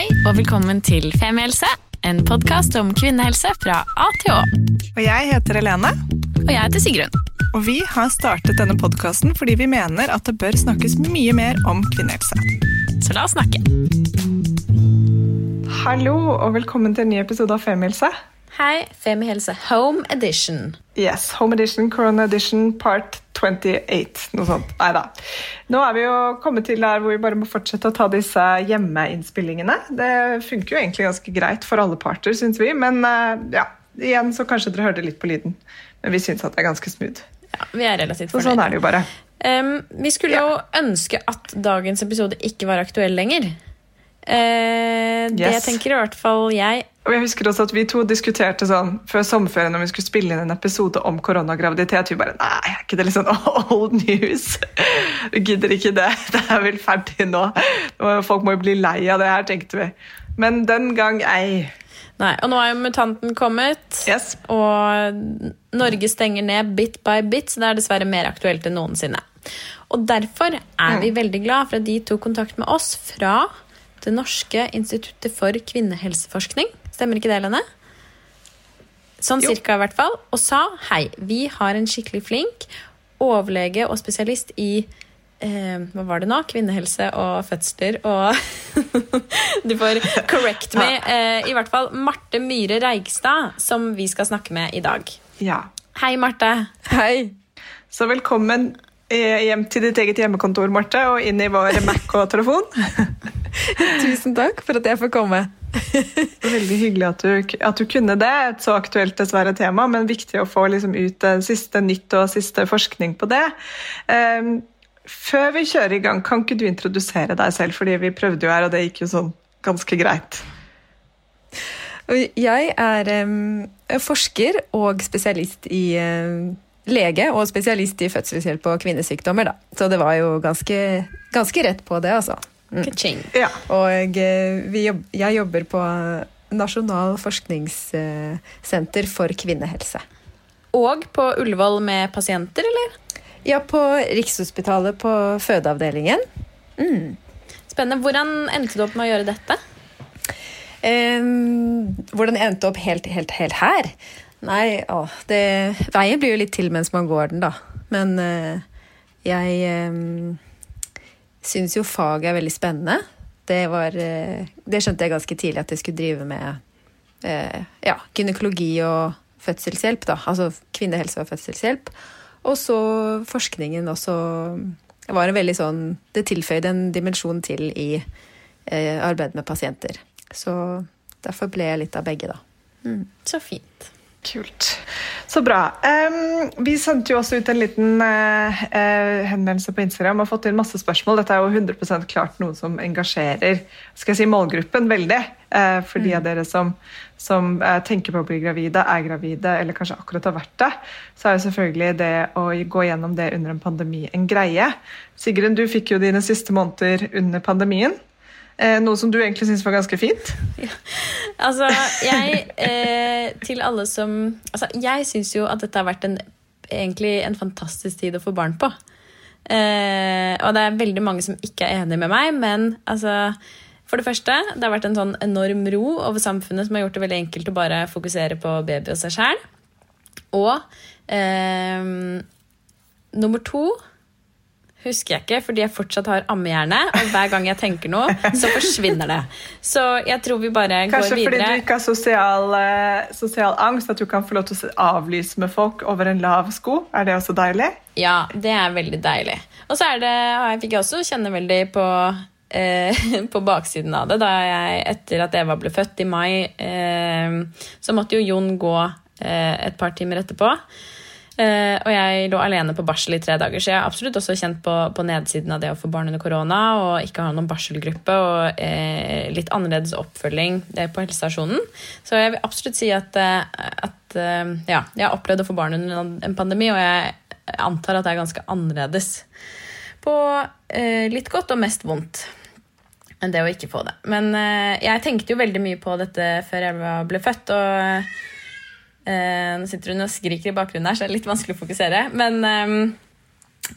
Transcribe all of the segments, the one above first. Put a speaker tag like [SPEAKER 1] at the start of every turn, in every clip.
[SPEAKER 1] Hei og velkommen til Femihelse, en podkast om kvinnehelse fra A til Å.
[SPEAKER 2] Og jeg heter Helene.
[SPEAKER 1] Og jeg heter Sigrun.
[SPEAKER 2] Og vi har startet denne podkasten fordi vi mener at det bør snakkes mye mer om kvinnehelse.
[SPEAKER 1] Så la oss snakke.
[SPEAKER 2] Hallo og velkommen til en ny episode av Femihelse.
[SPEAKER 1] Hei, Femihelse Home Edition.
[SPEAKER 2] Yes, Home Edition, Corona Edition, part 28. Noe sånt. Nei da. Nå er vi jo kommet til der hvor vi bare må fortsette å ta disse hjemmeinnspillingene. Det funker jo egentlig ganske greit for alle parter, syns vi. Men eh, ja, igjen så kanskje dere hørte litt på lyden. Men vi syns at det er ganske smooth.
[SPEAKER 1] Ja, vi er relativt
[SPEAKER 2] Så sånn er det jo bare.
[SPEAKER 1] Um, vi skulle jo ønske at dagens episode ikke var aktuell lenger. Uh, Det tenker i hvert fall jeg.
[SPEAKER 2] Og jeg husker også at Vi to diskuterte sånn før sommerferien om vi skulle spille inn en episode om koronagraviditet. Vi bare Nei, er ikke det litt sånn old news? Vi gidder ikke det. Det er vel ferdig nå. Folk må jo bli lei av det her, tenkte vi. Men den gang ei.
[SPEAKER 1] Nei, Og nå er jo mutanten kommet,
[SPEAKER 2] Yes.
[SPEAKER 1] og Norge stenger ned bit by bit, så det er dessverre mer aktuelt enn noensinne. Og Derfor er vi veldig glad for at de tok kontakt med oss fra Det norske instituttet for kvinnehelseforskning. Stemmer ikke det, Lene? Sånn
[SPEAKER 2] Jo.
[SPEAKER 1] cirka, i hvert fall. Og sa hei, vi har en skikkelig flink overlege og spesialist i eh, hva var det nå? Kvinnehelse og fødsler og Du får correct me. Eh, I hvert fall Marte Myhre Reigstad, som vi skal snakke med i dag.
[SPEAKER 2] Ja.
[SPEAKER 1] Hei, Marte.
[SPEAKER 3] Hei.
[SPEAKER 2] Så velkommen eh, hjem til ditt eget hjemmekontor, Marte, og inn i vår Mac og telefon.
[SPEAKER 3] Tusen takk for at jeg får komme.
[SPEAKER 2] Veldig hyggelig at du, at du kunne det. Et så aktuelt dessverre tema, men viktig å få liksom ut eh, siste nytt og siste forskning på det. Um, før vi kjører i gang, kan ikke du introdusere deg selv? Fordi vi prøvde jo her, og det gikk jo sånn ganske greit.
[SPEAKER 3] Jeg er um, forsker og spesialist i um, lege og spesialist i fødselshjelp og kvinnesykdommer. Da. Så det var jo ganske, ganske rett på det, altså.
[SPEAKER 1] Ka-ching.
[SPEAKER 2] Ja.
[SPEAKER 3] Og eh, vi jobb, jeg jobber på Nasjonal forskningssenter for kvinnehelse.
[SPEAKER 1] Og på Ullevål med pasienter, eller?
[SPEAKER 3] Ja, på Rikshospitalet på fødeavdelingen.
[SPEAKER 1] Spennende. Hvordan endte du opp med å gjøre dette?
[SPEAKER 3] Um, hvordan jeg endte opp helt, helt, helt her? Nei, å, det, veien blir jo litt til mens man går den, da. Men uh, jeg um, syns jo faget er veldig spennende. Det, var, eh, det skjønte jeg ganske tidlig at jeg skulle drive med eh, ja, gynekologi og fødselshjelp. Da. Altså kvinnehelse og fødselshjelp. Og så forskningen også var en veldig sånn Det tilføyde en dimensjon til i eh, arbeidet med pasienter. Så derfor ble jeg litt av begge, da.
[SPEAKER 1] Så fint.
[SPEAKER 2] Kult. Så bra. Um, vi sendte jo også ut en liten uh, uh, henvendelse på Instagram og fått inn masse spørsmål. Dette er jo 100 klart noe som engasjerer skal jeg si, målgruppen veldig. Uh, for de av dere som, som tenker på å bli gravide, er gravide eller kanskje akkurat har vært det, så er jo selvfølgelig det å gå gjennom det under en pandemi en greie. Sigrun, du fikk jo dine siste måneder under pandemien. Eh, noe som du egentlig syns var ganske fint.
[SPEAKER 1] Altså, jeg eh, Til alle som Altså, jeg syns jo at dette har vært en, egentlig en fantastisk tid å få barn på. Eh, og det er veldig mange som ikke er enig med meg, men altså For det første, det har vært en sånn enorm ro over samfunnet som har gjort det veldig enkelt å bare fokusere på baby og seg sjæl. Og eh, nummer to husker jeg ikke, fordi jeg fortsatt har ammehjerne. Og hver gang jeg tenker noe, så forsvinner det. Så jeg tror vi bare
[SPEAKER 2] Kanskje
[SPEAKER 1] går
[SPEAKER 2] fordi du ikke har sosial, eh, sosial angst, at du kan få lov til å avlyse med folk over en lav sko. Er det også deilig?
[SPEAKER 1] Ja, det er veldig deilig. Og så er det, jeg fikk jeg også kjenne veldig på, eh, på baksiden av det. Da jeg, etter at Eva ble født i mai, eh, så måtte jo Jon gå et par timer etterpå. Eh, og jeg lå alene på barsel i tre dager, så jeg har absolutt også kjent på, på nedsiden av det å få barn under korona og ikke ha noen barselgruppe og eh, litt annerledes oppfølging eh, på helsestasjonen. Så jeg vil absolutt si at, eh, at ja, jeg har opplevd å få barn under en- pandemi, og jeg antar at det er ganske annerledes. På eh, litt godt og mest vondt enn det å ikke få det. Men eh, jeg tenkte jo veldig mye på dette før jeg ble født, og eh, nå sitter hun og skriker i bakgrunnen her, så det er litt vanskelig å fokusere. Men eh,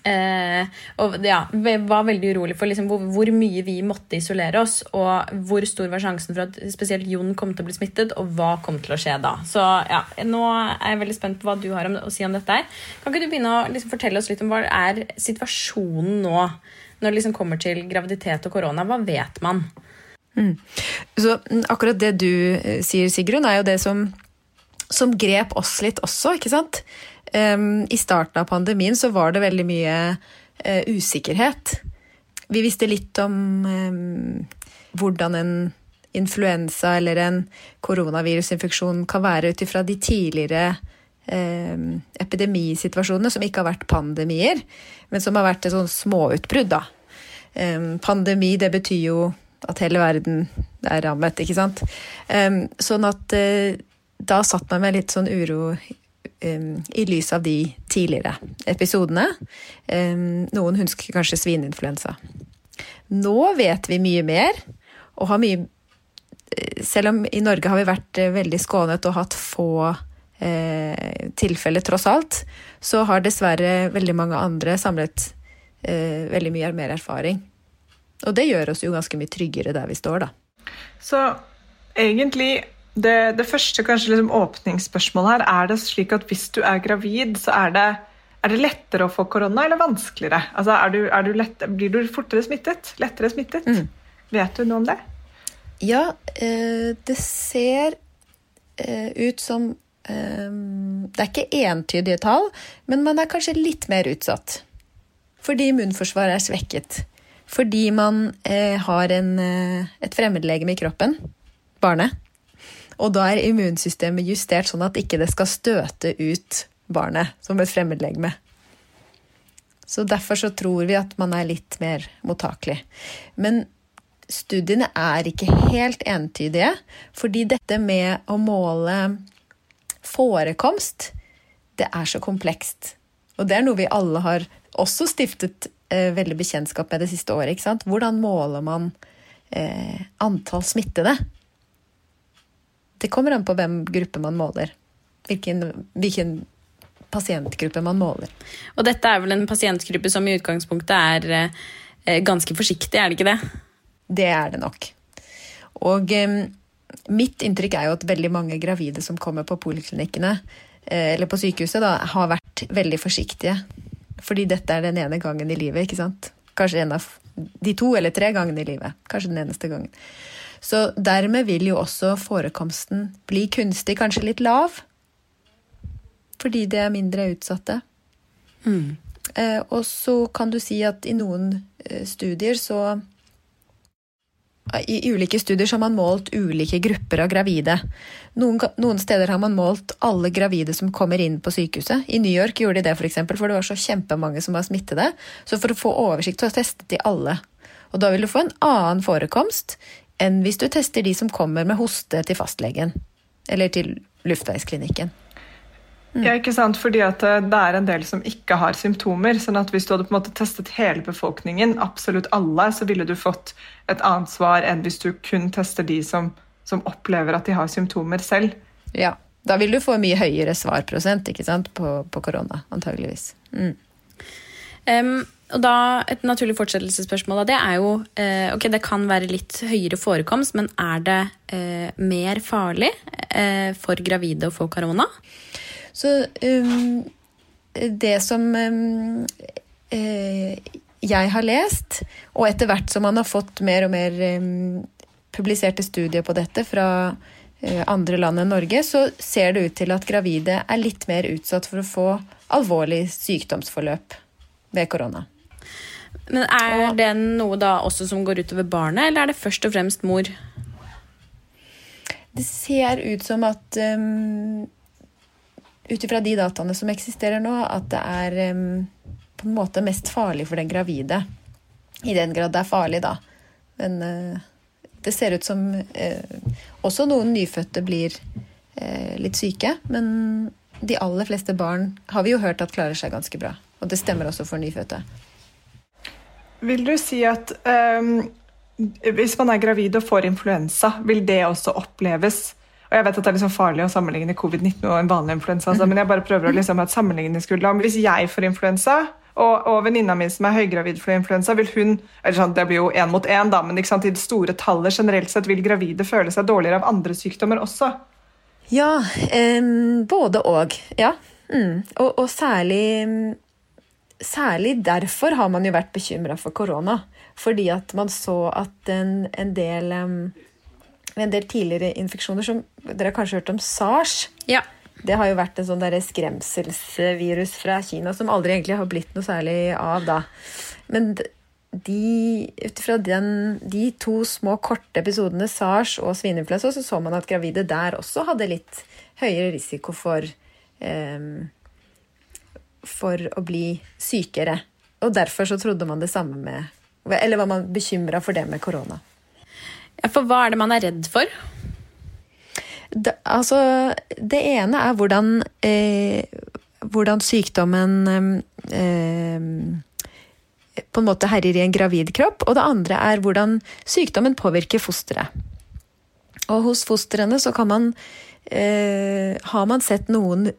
[SPEAKER 1] Eh, og ja, var veldig urolig for liksom, hvor, hvor, mye vi måtte isolere oss, og hvor stor var sjansen for at spesielt Jon kom til å bli smittet, og hva kom til å skje da. Så ja, nå er jeg veldig spent på hva du har å si om dette. her. Kan ikke du begynne å liksom, fortelle oss litt om hva er situasjonen nå når det liksom kommer til graviditet og korona? Hva vet man?
[SPEAKER 3] Mm. Så akkurat det du eh, sier, Sigrun, er jo det som, som grep oss litt også, ikke sant? Um, I starten av pandemien så var det veldig mye uh, usikkerhet. Vi visste litt om um, hvordan en influensa eller en koronavirusinfeksjon kan være ut ifra de tidligere um, epidemisituasjonene, som ikke har vært pandemier, men som har vært et sånn småutbrudd. da. pandemi, det betyr jo at hele verden er rammet, ikke sant. sånn at uh, da satt man med litt sånn uro um, i lys av de tidligere episodene. Um, noen husker kanskje svineinfluensa. Nå vet vi mye mer, og har mye eh, Selv om i Norge har vi vært eh, veldig skånet og hatt få eh, tilfeller, tross alt, så har dessverre veldig mange andre samlet eh, veldig mye mer erfaring. Og det gjør oss jo ganske mye tryggere der vi står, da.
[SPEAKER 2] Så egentlig det, det første kanskje liksom åpningsspørsmålet her, er det slik at hvis du er gravid, så er det, er det lettere å få korona eller vanskeligere? Altså, er du, er du lett, blir du fortere smittet? Lettere smittet? Mm. Vet du noe om det?
[SPEAKER 3] Ja, eh, det ser eh, ut som eh, Det er ikke entydige tall, men man er kanskje litt mer utsatt. Fordi immunforsvaret er svekket. Fordi man har en, et fremmedlegeme i kroppen, barnet, og da er immunsystemet justert sånn at ikke det skal støte ut barnet som et fremmedlegeme. Så derfor så tror vi at man er litt mer mottakelig. Men studiene er ikke helt entydige, fordi dette med å måle forekomst, det er så komplekst. Og det er noe vi alle har også stiftet eh, veldig bekjentskap med det siste året. ikke sant? Hvordan måler man eh, antall smittede? Det kommer an på hvem gruppe man måler. Hvilken, hvilken pasientgruppe man måler.
[SPEAKER 1] Og dette er vel en pasientgruppe som i utgangspunktet er eh, ganske forsiktig, er det ikke det?
[SPEAKER 3] Det er det nok. Og eh, mitt inntrykk er jo at veldig mange gravide som kommer på poliklinikkene, eh, eller på sykehuset, da, har vært veldig forsiktige. Fordi dette er den ene gangen i livet, ikke sant? Kanskje en av de to eller tre gangene i livet. Kanskje den eneste gangen. Så dermed vil jo også forekomsten bli kunstig kanskje litt lav. Fordi det er mindre utsatte. Mm. Eh, og så kan du si at i noen eh, studier så i ulike studier har man målt ulike grupper av gravide. Noen, noen, steder har man målt alle gravide som kommer inn på sykehuset. I New York gjorde de det, for, eksempel, for det var så kjempemange som var smittede. Så for å få oversikt så testet de alle. Og da vil du få en annen forekomst enn hvis du tester de som kommer med hoste til fastlegen eller til luftveisklinikken.
[SPEAKER 2] Mm. Ja, ikke sant? Fordi at eh, det er en del som ikke har symptomer. sånn at Hvis du hadde på en måte testet hele befolkningen, absolutt alle, så ville du fått et annet svar enn hvis du kun tester de som, som opplever at de har symptomer selv.
[SPEAKER 3] Ja, da vil du få mye høyere svarprosent ikke sant, på, på korona, antageligvis. Mm.
[SPEAKER 1] Um, og da, Et naturlig fortsettelsesspørsmål av det er jo eh, ok, Det kan være litt høyere forekomst, men er det eh, mer farlig eh, for gravide å få korona?
[SPEAKER 3] Så um, det som um, jeg har lest, og etter hvert som man har fått mer og mer um, publiserte studier på dette fra uh, andre land enn Norge, så ser det ut til at gravide er litt mer utsatt for å få alvorlig sykdomsforløp ved korona.
[SPEAKER 1] Men er det noe da også som går utover barnet, eller er det først og fremst mor?
[SPEAKER 3] Det ser ut som at um, Ut ifra de dataene som eksisterer nå, at det er um, på en måte mest farlig for den gravide. I den grad det er farlig, da. Men uh, det ser ut som uh, også noen nyfødte blir uh, litt syke. Men de aller fleste barn har vi jo hørt at klarer seg ganske bra. Og det stemmer også for nyfødte.
[SPEAKER 2] Vil du si at um, hvis man er gravid og får influensa, vil det også oppleves og Jeg vet at det er liksom farlig å sammenligne covid-19 og en vanlig influensa, altså, men jeg bare prøver å liksom et sammenligningsgrunnlag. Hvis jeg får influensa, Og, og venninna mi som er høygravid for influensa, vil hun eller sånn, Det blir jo én mot én, da, men sant, i det store tallet generelt sett vil gravide føle seg dårligere av andre sykdommer også.
[SPEAKER 3] Ja, um, både og. Ja. Mm. Og, og særlig Særlig derfor har man jo vært bekymra for korona. Fordi at man så at en, en del um, en del tidligere infeksjoner som Dere har kanskje hørt om SARS?
[SPEAKER 1] Ja.
[SPEAKER 3] Det har jo vært en sånn skremselsvirus fra Kina som aldri egentlig har blitt noe særlig av, da. Men de, ut ifra de to små korte episodene SARS og svineinfluensa, så så man at gravide der også hadde litt høyere risiko for em, For å bli sykere. Og derfor så trodde man det samme med Eller var man bekymra for det med korona.
[SPEAKER 1] Ja, For hva er det man er redd for?
[SPEAKER 3] Det, altså, det ene er hvordan, eh, hvordan sykdommen eh, på en måte herjer i en gravid kropp, og det andre er hvordan sykdommen påvirker fosteret. Og hos fostrene så kan man eh, Har man sett noen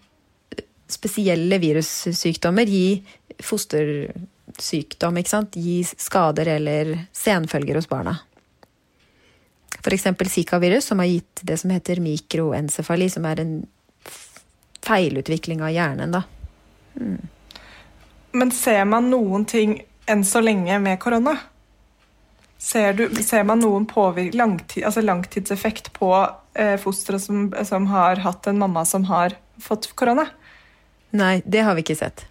[SPEAKER 3] spesielle virussykdommer gi fostersykdom, ikke sant? Gi skader eller senfølger hos barna. F.eks. zikavirus, som har gitt det som heter mikroencefali, som er en feilutvikling av hjernen. Da.
[SPEAKER 2] Men ser man noen ting enn så lenge med korona? Ser, du, ser man noen langtid, altså langtidseffekt på eh, fostre som, som har hatt en mamma som har fått korona?
[SPEAKER 3] Nei, det har vi ikke sett.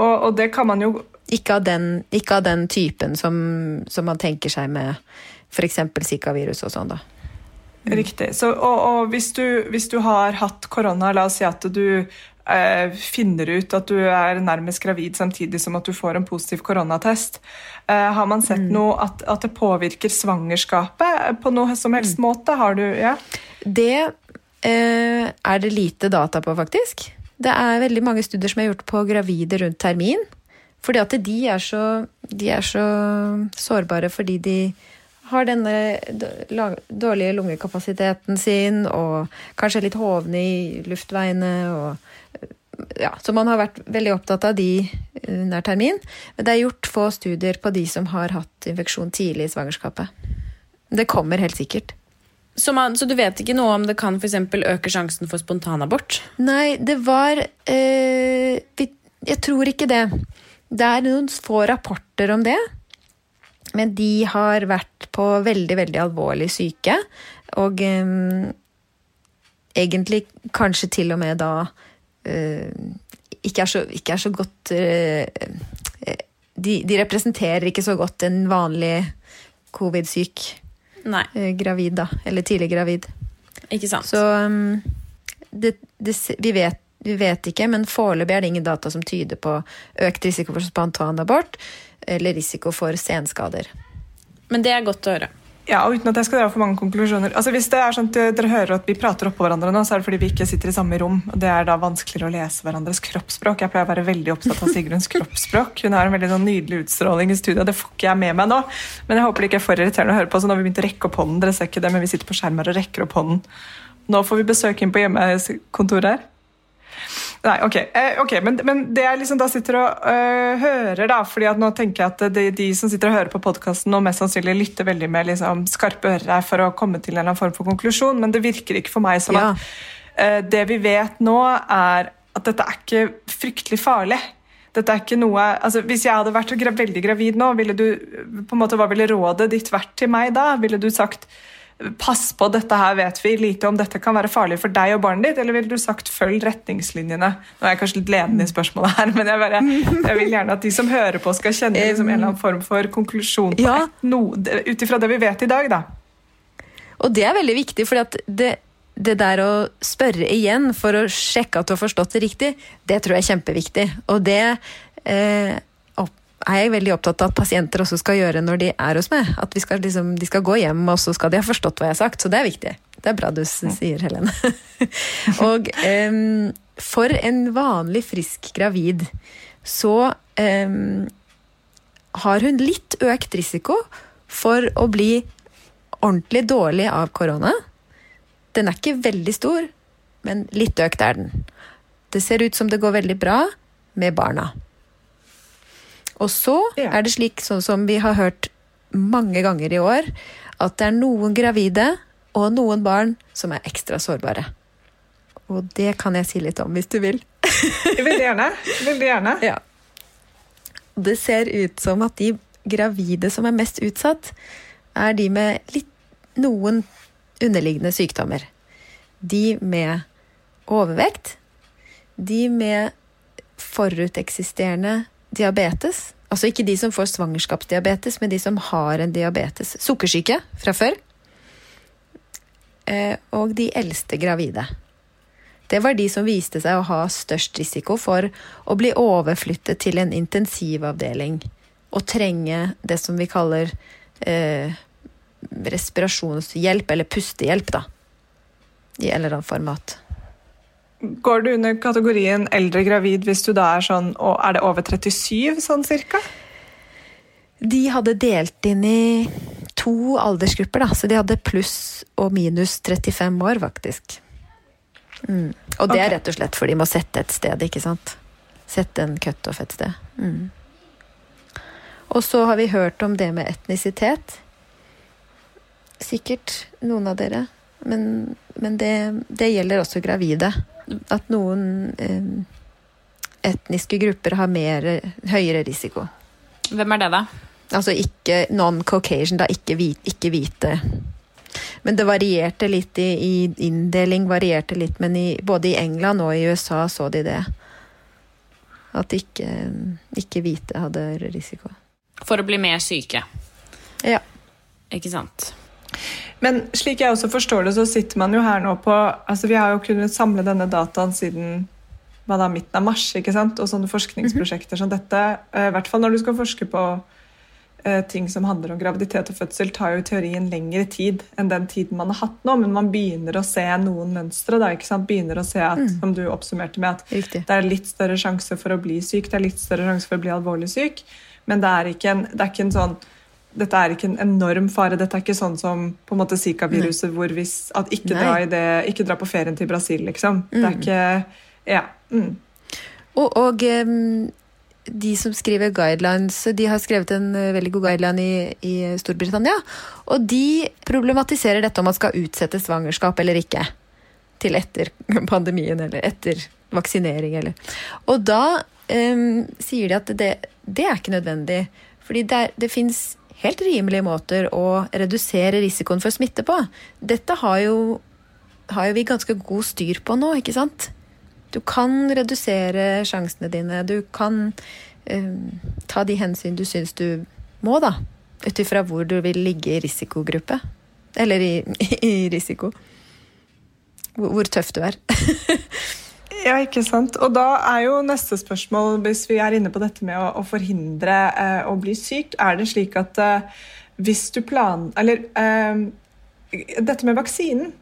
[SPEAKER 2] Og, og det kan man jo
[SPEAKER 3] Ikke av den, ikke av den typen som, som man tenker seg med f.eks. Zika-virus og sånn, da.
[SPEAKER 2] Riktig. Så, og og hvis, du, hvis du har hatt korona, la oss si at du eh, finner ut at du er nærmest gravid samtidig som at du får en positiv koronatest, eh, har man sett noe at, at det påvirker svangerskapet på noe som helst måte? Har du, ja?
[SPEAKER 3] Det eh, er det lite data på, faktisk. Det er veldig mange studier som er gjort på gravide rundt termin. Fordi at de er så, de er så sårbare fordi de har denne dårlige lungekapasiteten sin og kanskje litt hovne i luftveiene. Og, ja, så man har vært veldig opptatt av de nær termin. Men det er gjort få studier på de som har hatt infeksjon tidlig i svangerskapet. Det kommer helt sikkert.
[SPEAKER 1] Så, man, så du vet ikke noe om det kan eksempel øke sjansen for spontanabort?
[SPEAKER 3] Nei, det var øh, vi, Jeg tror ikke det. Det er noen få rapporter om det. Men de har vært på veldig, veldig alvorlig syke. Og øh, egentlig kanskje til og med da øh, ikke, er så, ikke er så godt de, de representerer ikke så godt en vanlig covid-syk
[SPEAKER 1] Nei,
[SPEAKER 3] eh, gravid, da. Eller tidlig gravid.
[SPEAKER 1] ikke sant.
[SPEAKER 3] Så um, det, det, vi, vet, vi vet ikke, men foreløpig er det ingen data som tyder på økt risiko for spontanabort eller risiko for senskader.
[SPEAKER 1] Men det er godt å høre.
[SPEAKER 2] Ja, og uten at jeg skal dra for mange konklusjoner. Altså, hvis det er sånn at dere hører at vi prater oppå hverandre nå, så er det fordi vi ikke sitter i samme rom. og Det er da vanskeligere å lese hverandres kroppsspråk. Jeg pleier å være veldig opptatt av Sigruns kroppsspråk. Hun har en veldig sånn nydelig utstråling i studio, det får ikke jeg med meg nå. Men jeg håper det ikke er for irriterende å høre på, så nå har vi begynt å rekke opp hånden. Dere ser ikke det, men vi sitter på skjermer og rekker opp hånden. Nå får vi besøk inn på hjemmekontoret her. Nei, ok, eh, ok, men, men det jeg liksom da sitter og øh, hører, da fordi at nå tenker jeg at de, de som sitter og hører på podkasten, nå mest sannsynlig lytter veldig med liksom, skarpe ører for å komme til en eller annen form for konklusjon, men det virker ikke for meg som
[SPEAKER 3] Ja.
[SPEAKER 2] at øh, det vi vet nå, er at dette er ikke fryktelig farlig. Dette er ikke noe, altså Hvis jeg hadde vært veldig gravid nå, ville du, på en måte, hva ville rådet ditt vært til meg da? Ville du sagt pass på, dette her vet vi lite om, dette kan være farlig for deg og barnet ditt, eller ville du sagt følg retningslinjene? Nå er jeg kanskje litt ledende i spørsmålet her, men jeg, bare, jeg vil gjerne at de som hører på, skal kjenne liksom, en eller annen form for konklusjon på
[SPEAKER 3] Ja.
[SPEAKER 2] noe, ut ifra det vi vet i dag, da.
[SPEAKER 3] Og det er veldig viktig, for det, det der å spørre igjen for å sjekke at du har forstått det riktig, det tror jeg er kjempeviktig. Og det eh, er jeg veldig opptatt av at pasienter også skal gjøre når de er hos meg. At vi skal, liksom, de skal gå hjem, og så skal de ha forstått hva jeg har sagt. Så det er viktig. Det er bra du sier, Helene. og um, for en vanlig frisk gravid så um, har hun litt økt risiko for å bli ordentlig dårlig av korona. Den er ikke veldig stor, men litt økt er den. Det ser ut som det går veldig bra med barna. Og så
[SPEAKER 2] Ja.
[SPEAKER 3] er det slik, sånn som vi har hørt mange ganger i år, at det er noen gravide og noen barn som er ekstra sårbare. Og det kan jeg si litt om, hvis du vil.
[SPEAKER 2] Veldig gjerne. Veldig gjerne.
[SPEAKER 3] Ja. Det ser ut som at de gravide som er mest utsatt, er de med litt, noen underliggende sykdommer. De med overvekt, de med foruteksisterende diabetes. Altså ikke de som får svangerskapsdiabetes, men de som har en diabetes. Sukkersyke fra før. Eh, og de eldste gravide. Det var de som viste seg å ha størst risiko for å bli overflyttet til en intensivavdeling og trenge det som vi kaller eh, respirasjonshjelp, eller pustehjelp, da. I en eller annen format.
[SPEAKER 2] Går du under kategorien eldre gravid hvis du da er sånn og Er det over 37, sånn cirka?
[SPEAKER 3] De hadde delt inn i to aldersgrupper, da, så de hadde pluss og minus 35 år, faktisk. Mm. Og det er rett og slett fordi de må sette et sted, ikke sant? Sette en cutoff et sted. Mm. Og så har vi hørt om det med etnisitet. Sikkert noen av dere. Men, men det, det gjelder også gravide. At noen eh, etniske grupper har mer, høyere risiko.
[SPEAKER 1] Hvem er det, da?
[SPEAKER 3] Altså ikke non-Caucasian, da ikke, hvit, ikke hvite. Men det varierte litt i, i inndeling, varierte litt, men i, både i England og i USA så de det. At ikke, ikke hvite hadde risiko.
[SPEAKER 1] For å bli mer syke.
[SPEAKER 3] Ja.
[SPEAKER 1] Ikke sant?
[SPEAKER 2] Men slik jeg også forstår det, så sitter man jo her nå på altså Vi har jo kunnet samle denne dataen siden da, midten av mars. ikke sant? Og sånne forskningsprosjekter som dette, eh, i hvert fall når du skal forske på eh, ting som handler om graviditet og fødsel, tar jo i teorien lengre tid enn den tiden man har hatt nå. Men man begynner å se noen mønstre. da, ikke sant? Begynner å se at, som du oppsummerte med, at
[SPEAKER 3] Riktig.
[SPEAKER 2] det er litt større sjanse for å bli syk, det er litt større sjanse for å bli alvorlig syk, men det er ikke en, det er ikke en sånn dette er ikke en enorm fare. Dette er ikke sånn som på en måte Zika-viruset, hvor hvis at ikke dra, i det, ikke dra på ferien til Brasil, liksom. Det er ikke Ja. Mm.
[SPEAKER 3] Og, og um, de som skriver guidelines, de har skrevet en eh, veldig god guideline i, i Storbritannia. Og de problematiserer dette om man skal utsette svangerskap eller ikke. Til etter pandemien eller etter vaksinering eller Og da um, sier de at det, det er ikke nødvendig. Fordi det, er- det fins helt rimelige måter å redusere risikoen for smitte på. Dette har jo, har jo vi ganske god styr på nå, ikke sant? Du kan redusere sjansene dine. Du kan eh, ta de hensyn du syns du må, da. Ut ifra hvor du vil ligge i risikogruppe. Eller i, i risiko. Hvor, hvor tøff du er.
[SPEAKER 2] Ja, ikke sant. Og da er jo neste spørsmål, hvis vi er inne på dette med å, å forhindre eh, å bli syk, er det slik at eh, hvis du plan... Eller eh, dette med vaksinen.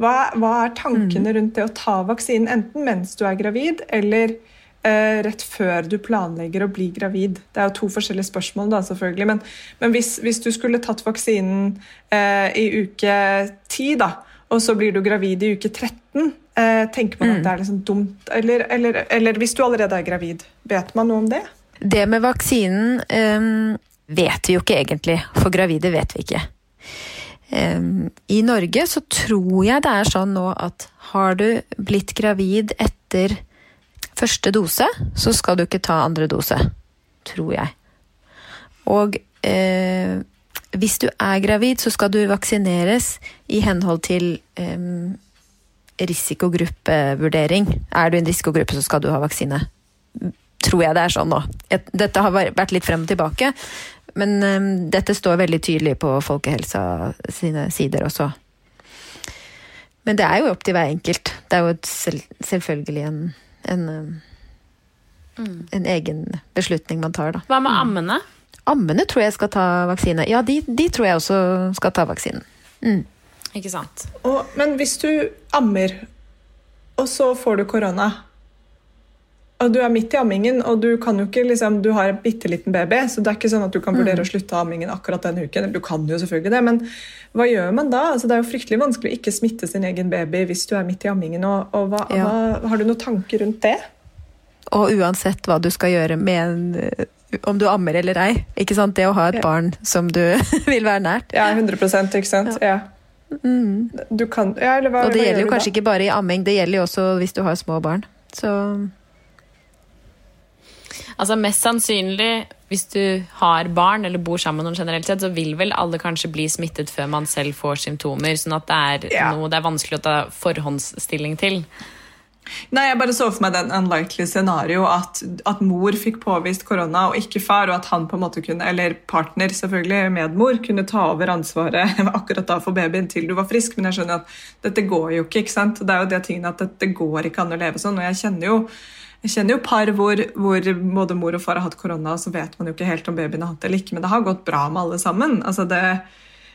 [SPEAKER 2] Hva, hva er tankene rundt det å ta vaksinen, enten mens du er gravid, eller eh, rett før du planlegger å bli gravid? Det er jo to forskjellige spørsmål, da, selvfølgelig. Men, men hvis, hvis du skulle tatt vaksinen eh, i uke 10, da, og så blir du gravid i uke 13, eh, tenker man at det er liksom dumt? Eller, eller, eller hvis du allerede er gravid, vet man noe om det?
[SPEAKER 3] Det med vaksinen um, vet vi jo ikke egentlig. For gravide vet vi ikke. Um, I Norge så tror jeg det er sånn nå at har du blitt gravid etter første dose, så skal du ikke ta andre dose. Tror jeg. Og eh, hvis du er gravid, så skal du vaksineres i henhold til em, risikogruppevurdering. Er du i en risikogruppe, så skal du ha vaksine. Tror jeg det er sånn nå. Dette har vært litt frem og tilbake, men um, dette står veldig tydelig på Folkehelsa sine sider også. Men det er jo opp til hver enkelt. Det er jo selv, selvfølgelig en, en, mm. en egen beslutning man tar, da.
[SPEAKER 1] Hva med ammene?
[SPEAKER 3] Ammene tror jeg skal ta vaksine. Ja, de, de tror jeg også skal ta vaksinen. Mm.
[SPEAKER 1] Ikke sant?
[SPEAKER 2] Og, men hvis du ammer, og så får du korona og du er midt i ammingen, og du kan jo ikke liksom, du har en bitte liten baby, så det er ikke sånn at du kan vurdere å slutte ammingen akkurat den uken. Du kan jo selvfølgelig det, men hva gjør man da? Altså, det er jo fryktelig vanskelig å ikke smitte sin egen baby hvis du er midt i ammingen. og, og hva,
[SPEAKER 3] Ja.
[SPEAKER 2] hva, Har du noen tanker rundt det?
[SPEAKER 3] Og uansett hva du skal gjøre med en, om du ammer eller ei. Ikke sant? Det å ha et
[SPEAKER 2] Ja.
[SPEAKER 3] barn som du vil være nært.
[SPEAKER 2] Ja, 100 ikke sant? Ja. Du kan ja, eller hva,
[SPEAKER 3] Og det gjelder jo kanskje
[SPEAKER 2] da?
[SPEAKER 3] ikke bare i amming, det gjelder jo også hvis du har små barn. Så
[SPEAKER 1] Altså Mest sannsynlig, hvis du har barn eller bor sammen med noen generelt sett, så vil vel alle kanskje bli smittet før man selv får symptomer. Sånn at det er
[SPEAKER 2] Ja.
[SPEAKER 1] noe det er vanskelig å ta forhåndsstilling til.
[SPEAKER 2] Nei, jeg bare så for meg den unlikely scenario at, at mor fikk påvist korona og ikke far, og at han på en måte kunne, eller partner selvfølgelig, medmor, kunne ta over ansvaret akkurat da for babyen til du var frisk. Men jeg skjønner at dette går jo ikke. ikke sant? Det er jo det tingen at dette går ikke an å leve sånn. Og jeg kjenner jo jeg kjenner jo par hvor, hvor både mor og far har hatt korona, og så vet man jo ikke helt om babyen har hatt det eller ikke, men det har gått bra med alle sammen. Altså det,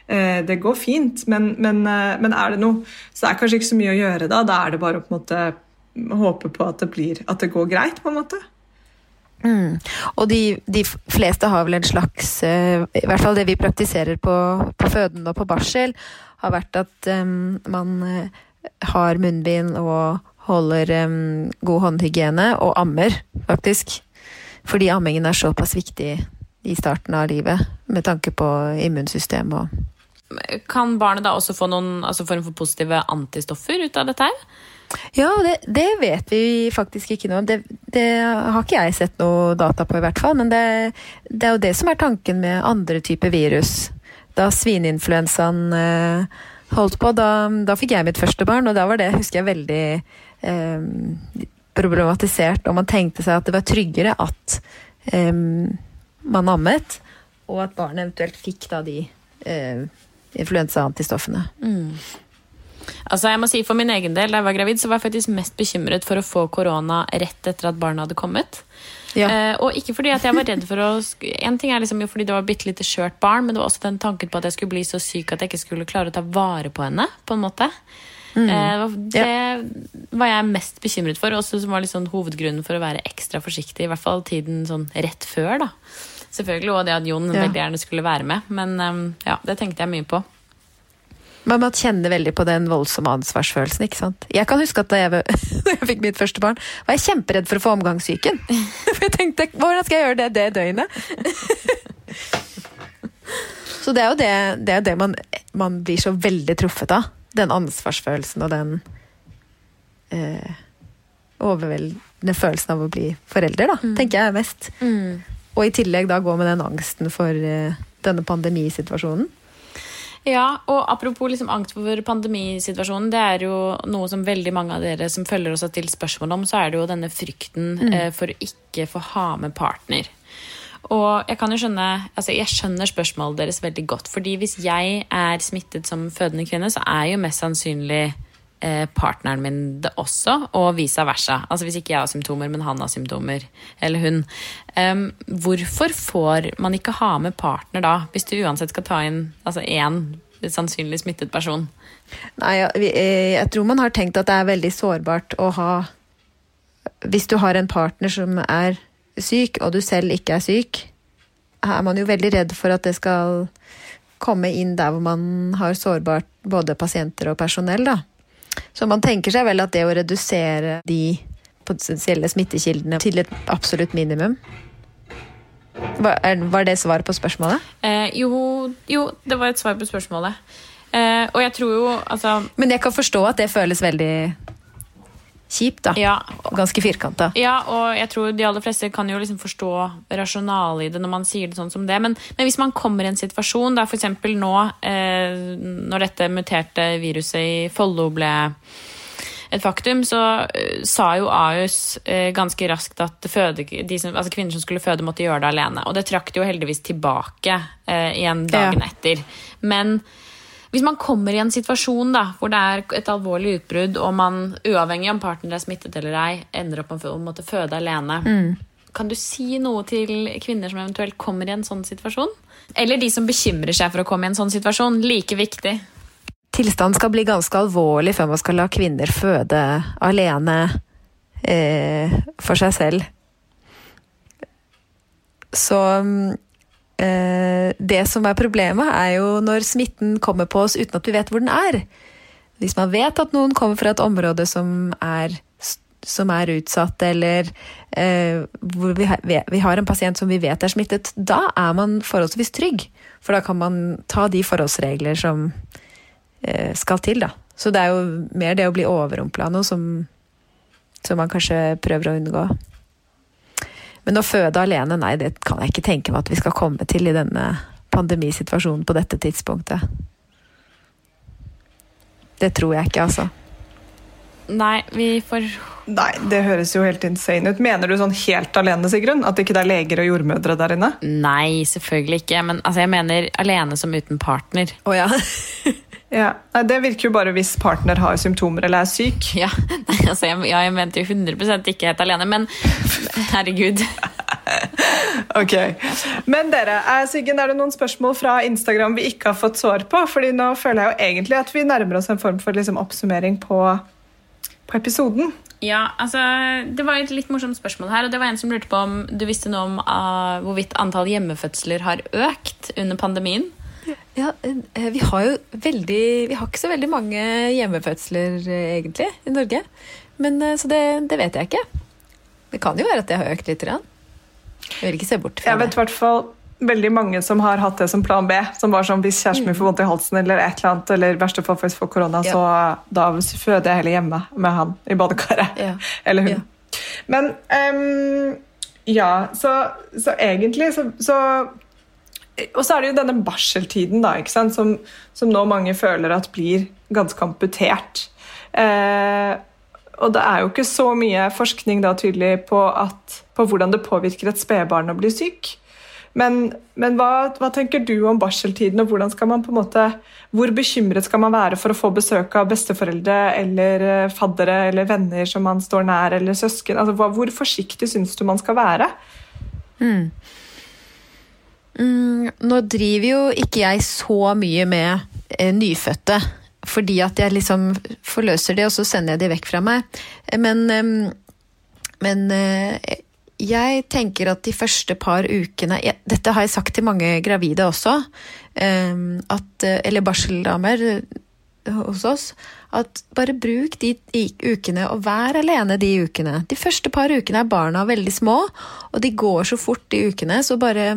[SPEAKER 2] eh, det går fint, men, men, eh, men er det noe Så det er kanskje ikke så mye å gjøre da. Da er det bare å på en måte håpe på at det, blir, at det går greit, på en måte.
[SPEAKER 3] Og de, de fleste har vel en slags eh, I hvert fall det vi praktiserer på, på føden og på barsel, har vært at um, man eh, har munnbind og holder um, god håndhygiene, og ammer, faktisk. Fordi ammingen er såpass viktig i starten av livet, med tanke på immunsystem og
[SPEAKER 1] Kan barnet da også få noen altså form for positive antistoffer ut av dette her?
[SPEAKER 3] Ja, det, det vet vi faktisk ikke noe om. Det, det har ikke jeg sett noe data på, i hvert fall. Men det, det er jo det som er tanken med andre typer virus. Da svineinfluensaen eh, holdt på, da, da fikk jeg mitt første barn, og da var det, husker jeg, veldig eh, problematisert. Og man tenkte seg at det var tryggere at eh, man ammet, og at barnet eventuelt fikk da de eh, influensaantistoffene.
[SPEAKER 1] Altså jeg må si For min egen del, da jeg var gravid, så var jeg faktisk mest bekymret for å få korona rett etter at barnet hadde kommet.
[SPEAKER 3] Ja.
[SPEAKER 1] Eh, og ikke fordi at jeg var redd for å En ting er liksom jo fordi det var et bitte lite skjørt barn, men det var også den tanken på at jeg skulle bli så syk at jeg ikke skulle klare å ta vare på henne. på en måte. Eh, det var jeg mest bekymret for, også som var sånn hovedgrunnen for å være ekstra forsiktig. I hvert fall tiden sånn rett før. da. Selvfølgelig, Og det at Jon
[SPEAKER 3] Ja.
[SPEAKER 1] veldig gjerne skulle være med. Men um, ja, det tenkte jeg mye på.
[SPEAKER 3] Men man kjenner veldig på den voldsomme ansvarsfølelsen. ikke sant? Jeg kan huske at da jeg, da jeg fikk mitt første barn, var jeg kjemperedd for å få omgangssyken. For jeg tenkte, hvordan skal jeg gjøre det det døgnet? Så det er jo det, det, er det man, man blir så veldig truffet av. Den ansvarsfølelsen og den eh, overveldende følelsen av å bli forelder, da, tenker jeg mest. mest. Og i tillegg da gå med den angsten for eh, denne pandemisituasjonen.
[SPEAKER 1] Ja, og apropos liksom angst for pandemisituasjonen, det er jo noe som veldig mange av dere som følger oss har stilt spørsmål om, så er det jo denne frykten eh, for å ikke få ha med partner. Og jeg kan jo skjønne, altså jeg skjønner spørsmålet deres veldig godt. fordi hvis jeg er smittet som fødende kvinne, så er jo mest sannsynlig partneren min det også, og vice versa. Altså hvis ikke jeg har symptomer, men han har symptomer, eller hun. Um, hvorfor får man ikke ha med partner da, hvis du uansett skal ta inn altså én sannsynlig smittet person?
[SPEAKER 3] Nei, jeg, eh, jeg tror man har tenkt at det er veldig sårbart å ha Hvis du har en partner som er syk, og du selv ikke er syk, er man jo veldig redd for at det skal komme inn der hvor man har sårbart både pasienter og personell, da. Så man tenker seg vel at det å redusere de potensielle smittekildene til et absolutt minimum Var, det svar på spørsmålet?
[SPEAKER 1] Eh, jo, jo, det var et svar på spørsmålet. Eh, og jeg tror jo, altså
[SPEAKER 3] Men jeg kan forstå at det føles veldig kjipt, da.
[SPEAKER 1] Ja,
[SPEAKER 3] Ganske firkanta.
[SPEAKER 1] Ja, og jeg tror de aller fleste kan jo liksom forstå rasjonalet i det når man sier det sånn som det. Men, men hvis man kommer i en situasjon der f.eks. nå, eh, når dette muterte viruset i Follo ble et faktum, så eh, sa jo Ahus eh, ganske raskt at føde, de som, altså kvinner som skulle føde, måtte gjøre det alene. Og det trakk de jo heldigvis tilbake eh, igjen dagen
[SPEAKER 3] Ja.
[SPEAKER 1] etter. Men hvis man kommer i en situasjon da, hvor det er et alvorlig utbrudd, og man, uavhengig om partneren er smittet eller ei, ender opp med å måtte føde alene, kan du si noe til kvinner som eventuelt kommer i en sånn situasjon? Eller de som bekymrer seg for å komme i en sånn situasjon? Like viktig.
[SPEAKER 3] Tilstanden skal bli ganske alvorlig før man skal la kvinner føde alene eh, for seg selv. Så mm, det som er problemet, er jo når smitten kommer på oss uten at vi vet hvor den er. Hvis man vet at noen kommer fra et område som er som er utsatt, eller eh, hvor vi, vi, har en pasient som vi vet er smittet, da er man forholdsvis trygg. For da kan man ta de forholdsregler som eh, skal til, da. Så det er jo mer det å bli overrumpla noe som, som man kanskje prøver å unngå. Men å føde alene, nei, det kan jeg ikke tenke meg at vi skal komme til i denne pandemisituasjonen på dette tidspunktet. Det tror jeg ikke, altså.
[SPEAKER 1] Nei, vi får
[SPEAKER 2] Nei, det høres jo helt insane ut. Mener du sånn helt alene, Sigrun? At ikke det er leger og jordmødre der inne?
[SPEAKER 1] Nei, selvfølgelig ikke. Men altså, jeg mener alene som uten partner.
[SPEAKER 3] Oh, ja.
[SPEAKER 2] Ja. Det virker jo bare hvis partner har symptomer eller er syk.
[SPEAKER 1] Ja, altså, jeg, ja, jeg mente jo 100 ikke helt alene, men herregud.
[SPEAKER 2] ok. Men dere, er, Siggen, er det noen spørsmål fra Instagram vi ikke har fått svar på? Fordi nå føler jeg jo egentlig at vi nærmer oss en form for liksom, oppsummering på, på episoden.
[SPEAKER 1] Ja, altså, Det var et litt morsomt spørsmål her. og det var En som lurte på om du visste noe om uh, hvorvidt antall hjemmefødsler har økt under pandemien?
[SPEAKER 3] Ja, eh, Vi har jo veldig Vi har ikke så veldig mange hjemmefødsler, eh, egentlig, i Norge. Men, så det, det, vet jeg ikke. Det kan jo være at det har økt litt. Jeg vil ikke se bort
[SPEAKER 2] fra det. Jeg vet i hvert fall veldig mange som har hatt det som plan B. Som var sånn hvis kjæresten min får vondt i halsen eller et eller annet, eller i verste fall faktisk får korona, ja. så da føder jeg heller hjemme med han i badekaret. Ja. Eller hun. Ja. Men um, ja, så, så egentlig så, så, Og så er det jo denne barseltiden, da, ikke som, som nå mange føler at blir ganske amputert. Eh, og det er jo ikke så mye forskning da tydelig på, at, på hvordan det påvirker et spedbarn å bli syk. Men, men hva, hva, tenker du om barseltiden, og skal man på en måte, hvor bekymret skal man være for å få besøk av besteforeldre eller eh, faddere eller venner som man står nær, eller søsken? Altså, hvor forsiktig syns du man skal være?
[SPEAKER 3] Mm. Mm, nå driver jo ikke jeg så mye med eh, nyfødte, fordi at jeg liksom forløser det, og så sender jeg de vekk fra meg. Men, eh, men eh, jeg tenker at de første par ukene Dette har jeg sagt til mange gravide også, at, eller barseldamer eh, hos oss. At bare bruk de ukene, og vær alene de ukene. De første par ukene er barna veldig små, og de går så fort de ukene. Så bare,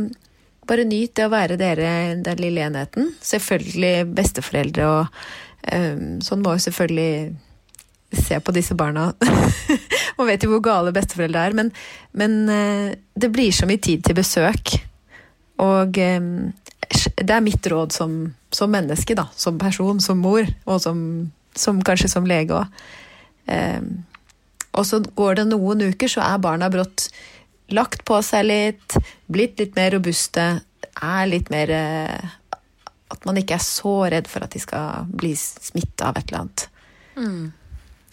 [SPEAKER 3] bare nyt det å være dere den lille enheten. Selvfølgelig besteforeldre og um, Sånn må jo selvfølgelig se på disse barna. Man vet jo hvor gale besteforeldre er, men, men, uh, det blir så mye tid til besøk. Og um, det er mitt råd som, som menneske, da. Som person, som mor, og som, som kanskje som lege òg. Um, og så går det noen uker, så er barna brått lagt på seg litt, blitt litt mer robuste, er litt mer At man ikke er så redd for at de skal bli smitta av et eller annet. Mm.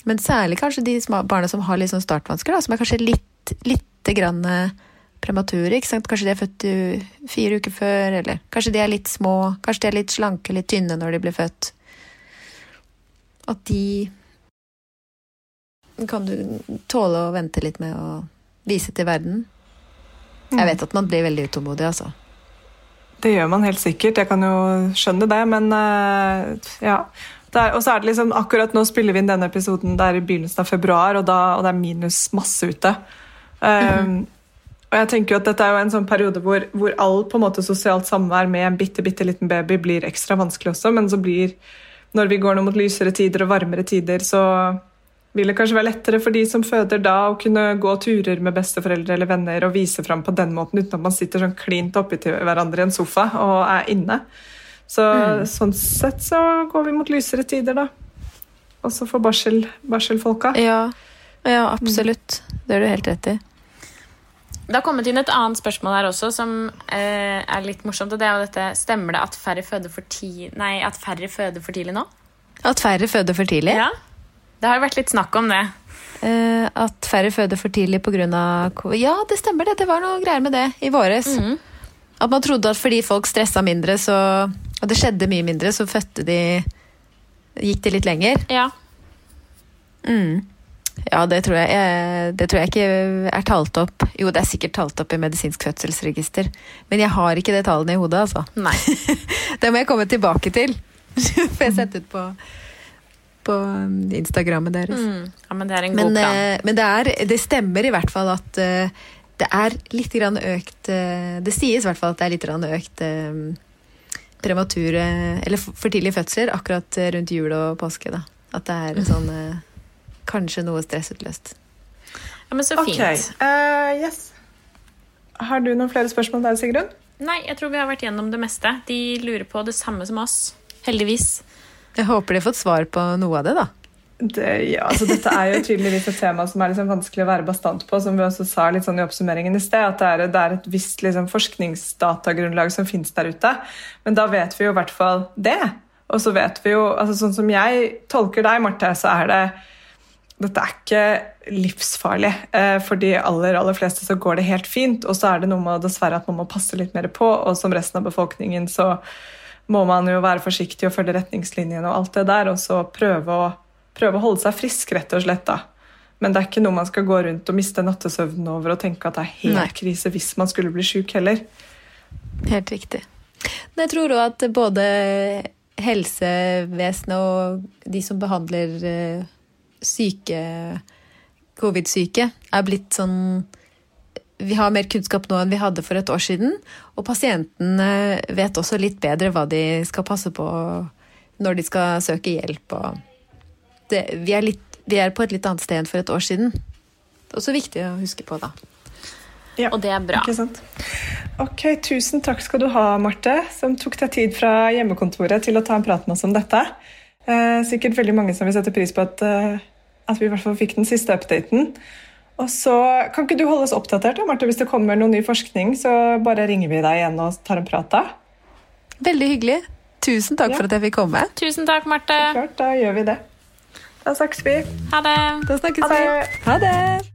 [SPEAKER 3] Men særlig kanskje de barna som har litt sånn startvansker, da, som er kanskje litt, litt grann eh, premature. ikke sant? Kanskje de er født fire uker før, eller kanskje de er litt små. Kanskje de er litt slanke, litt tynne når de blir født. At de kan du tåle å vente litt med å vise til verden. Jeg mm. vet at man blir veldig utålmodig, altså.
[SPEAKER 2] Det gjør man helt sikkert, jeg kan jo skjønne det, men uh, ja. Og så er det liksom, Akkurat nå spiller vi inn denne episoden det er i begynnelsen av februar, og, da, og det er minus masse ute. Um, mm. Og jeg tenker jo at Dette er jo en sånn periode hvor, hvor all på en måte sosialt samvær med en bitte, bitte liten baby blir ekstra vanskelig også, men så blir, når vi går nå mot lysere tider og varmere tider, så vil det kanskje være lettere for de som føder da, å kunne gå turer med besteforeldre eller venner og vise fram på den måten uten at man sitter sånn klint oppi til hverandre i en sofa og er inne. Så mm. sånn sett så går vi mot lysere tider, da. Også for barsel, barselfolka.
[SPEAKER 3] Ja. ja, absolutt. Mm. Det har du helt rett i.
[SPEAKER 1] Det har kommet inn et annet spørsmål her også som eh, er litt morsomt. og det er jo dette, Stemmer det at færre føder for, ti, nei, at færre føder for tidlig nå?
[SPEAKER 3] At færre føder for tidlig?
[SPEAKER 1] Ja. Det har vært litt snakk om det.
[SPEAKER 3] Eh, at færre føder for tidlig pga. Ja, det stemmer det. Det var noe greier med det i våres. Mm. At man trodde at fordi folk stressa mindre, så, og det skjedde mye mindre, så fødte de Gikk de litt lenger?
[SPEAKER 1] Ja.
[SPEAKER 3] Mm. Ja, det tror, jeg, det tror jeg ikke er talt opp. Jo, det er sikkert talt opp i medisinsk fødselsregister, men jeg har ikke det tallene i hodet, altså.
[SPEAKER 1] Nei.
[SPEAKER 3] det må jeg komme tilbake til. Får jeg sette ut på på um, Instagrammet deres.
[SPEAKER 1] Mm. Ja, men det er en god plan.
[SPEAKER 3] eh, men det, er, det stemmer i hvert fall at eh, det er litt grann økt eh, Det sies i hvert fall at det er litt grann økt premature Eller for tidlige fødsler akkurat rundt jul og påske. da. At det er sånn eh, Kanskje noe stressutløst.
[SPEAKER 1] Ja, men så
[SPEAKER 2] fint.
[SPEAKER 1] fint.
[SPEAKER 2] Uh, yes. Har du noen flere spørsmål der, Sigrun?
[SPEAKER 1] Nei, jeg tror vi har vært gjennom det meste. De lurer på det samme som oss. Heldigvis.
[SPEAKER 3] Jeg håper de har fått svar på noe av det, da.
[SPEAKER 2] Det, ja, altså dette er jo tydeligvis et tema som er liksom vanskelig å være bastant på, som vi også sa litt sånn i oppsummeringen i sted, at det er, det er et visst liksom forskningsdatagrunnlag som finnes der ute. Men da vet vi jo i hvert fall det. Og så vet vi jo, altså sånn som jeg tolker deg, Marte, så er det dette er ikke livsfarlig. Eh, For de aller, aller fleste så går det helt fint, og så er det noe med dessverre at man må passe litt mer på, og som resten av befolkningen så må man jo være forsiktig og følge retningslinjene og alt det der, og så prøve å, prøve å holde seg frisk, rett og slett. da. Men det er ikke noe man skal gå rundt og miste nattesøvnen over og tenke at det er helt
[SPEAKER 3] Nei.
[SPEAKER 2] krise hvis man skulle bli sjuk heller.
[SPEAKER 3] Helt riktig. Men jeg tror òg at både helsevesenet og de som behandler eh, syke, covid-syke, er blitt sånn Vi har mer kunnskap nå enn vi hadde for et år siden. Og pasientene vet også litt bedre hva de skal passe på når de skal søke hjelp. Det, vi, er litt, vi er på et litt annet sted enn for et år siden. Det er også viktig å huske på, da.
[SPEAKER 2] Ja,
[SPEAKER 1] Og det er bra.
[SPEAKER 2] Ok, Tusen takk skal du ha, Marte, som tok deg tid fra hjemmekontoret til å ta en prat med oss om dette. Eh, sikkert veldig mange som vil sette pris på at, eh, at vi i hvert fall fikk den siste updaten. Og så Kan ikke du holde oss oppdatert da, Marte, hvis det kommer noe ny forskning? Så bare ringer vi deg igjen og tar en prat da.
[SPEAKER 3] Veldig hyggelig. Tusen takk
[SPEAKER 2] Ja.
[SPEAKER 3] for at jeg fikk komme.
[SPEAKER 1] Tusen takk, Marte.
[SPEAKER 2] Klart, Da gjør vi det. Da snakkes vi.
[SPEAKER 1] Ha det.
[SPEAKER 3] Da snakkes
[SPEAKER 2] Ha det.
[SPEAKER 3] vi. Ha det!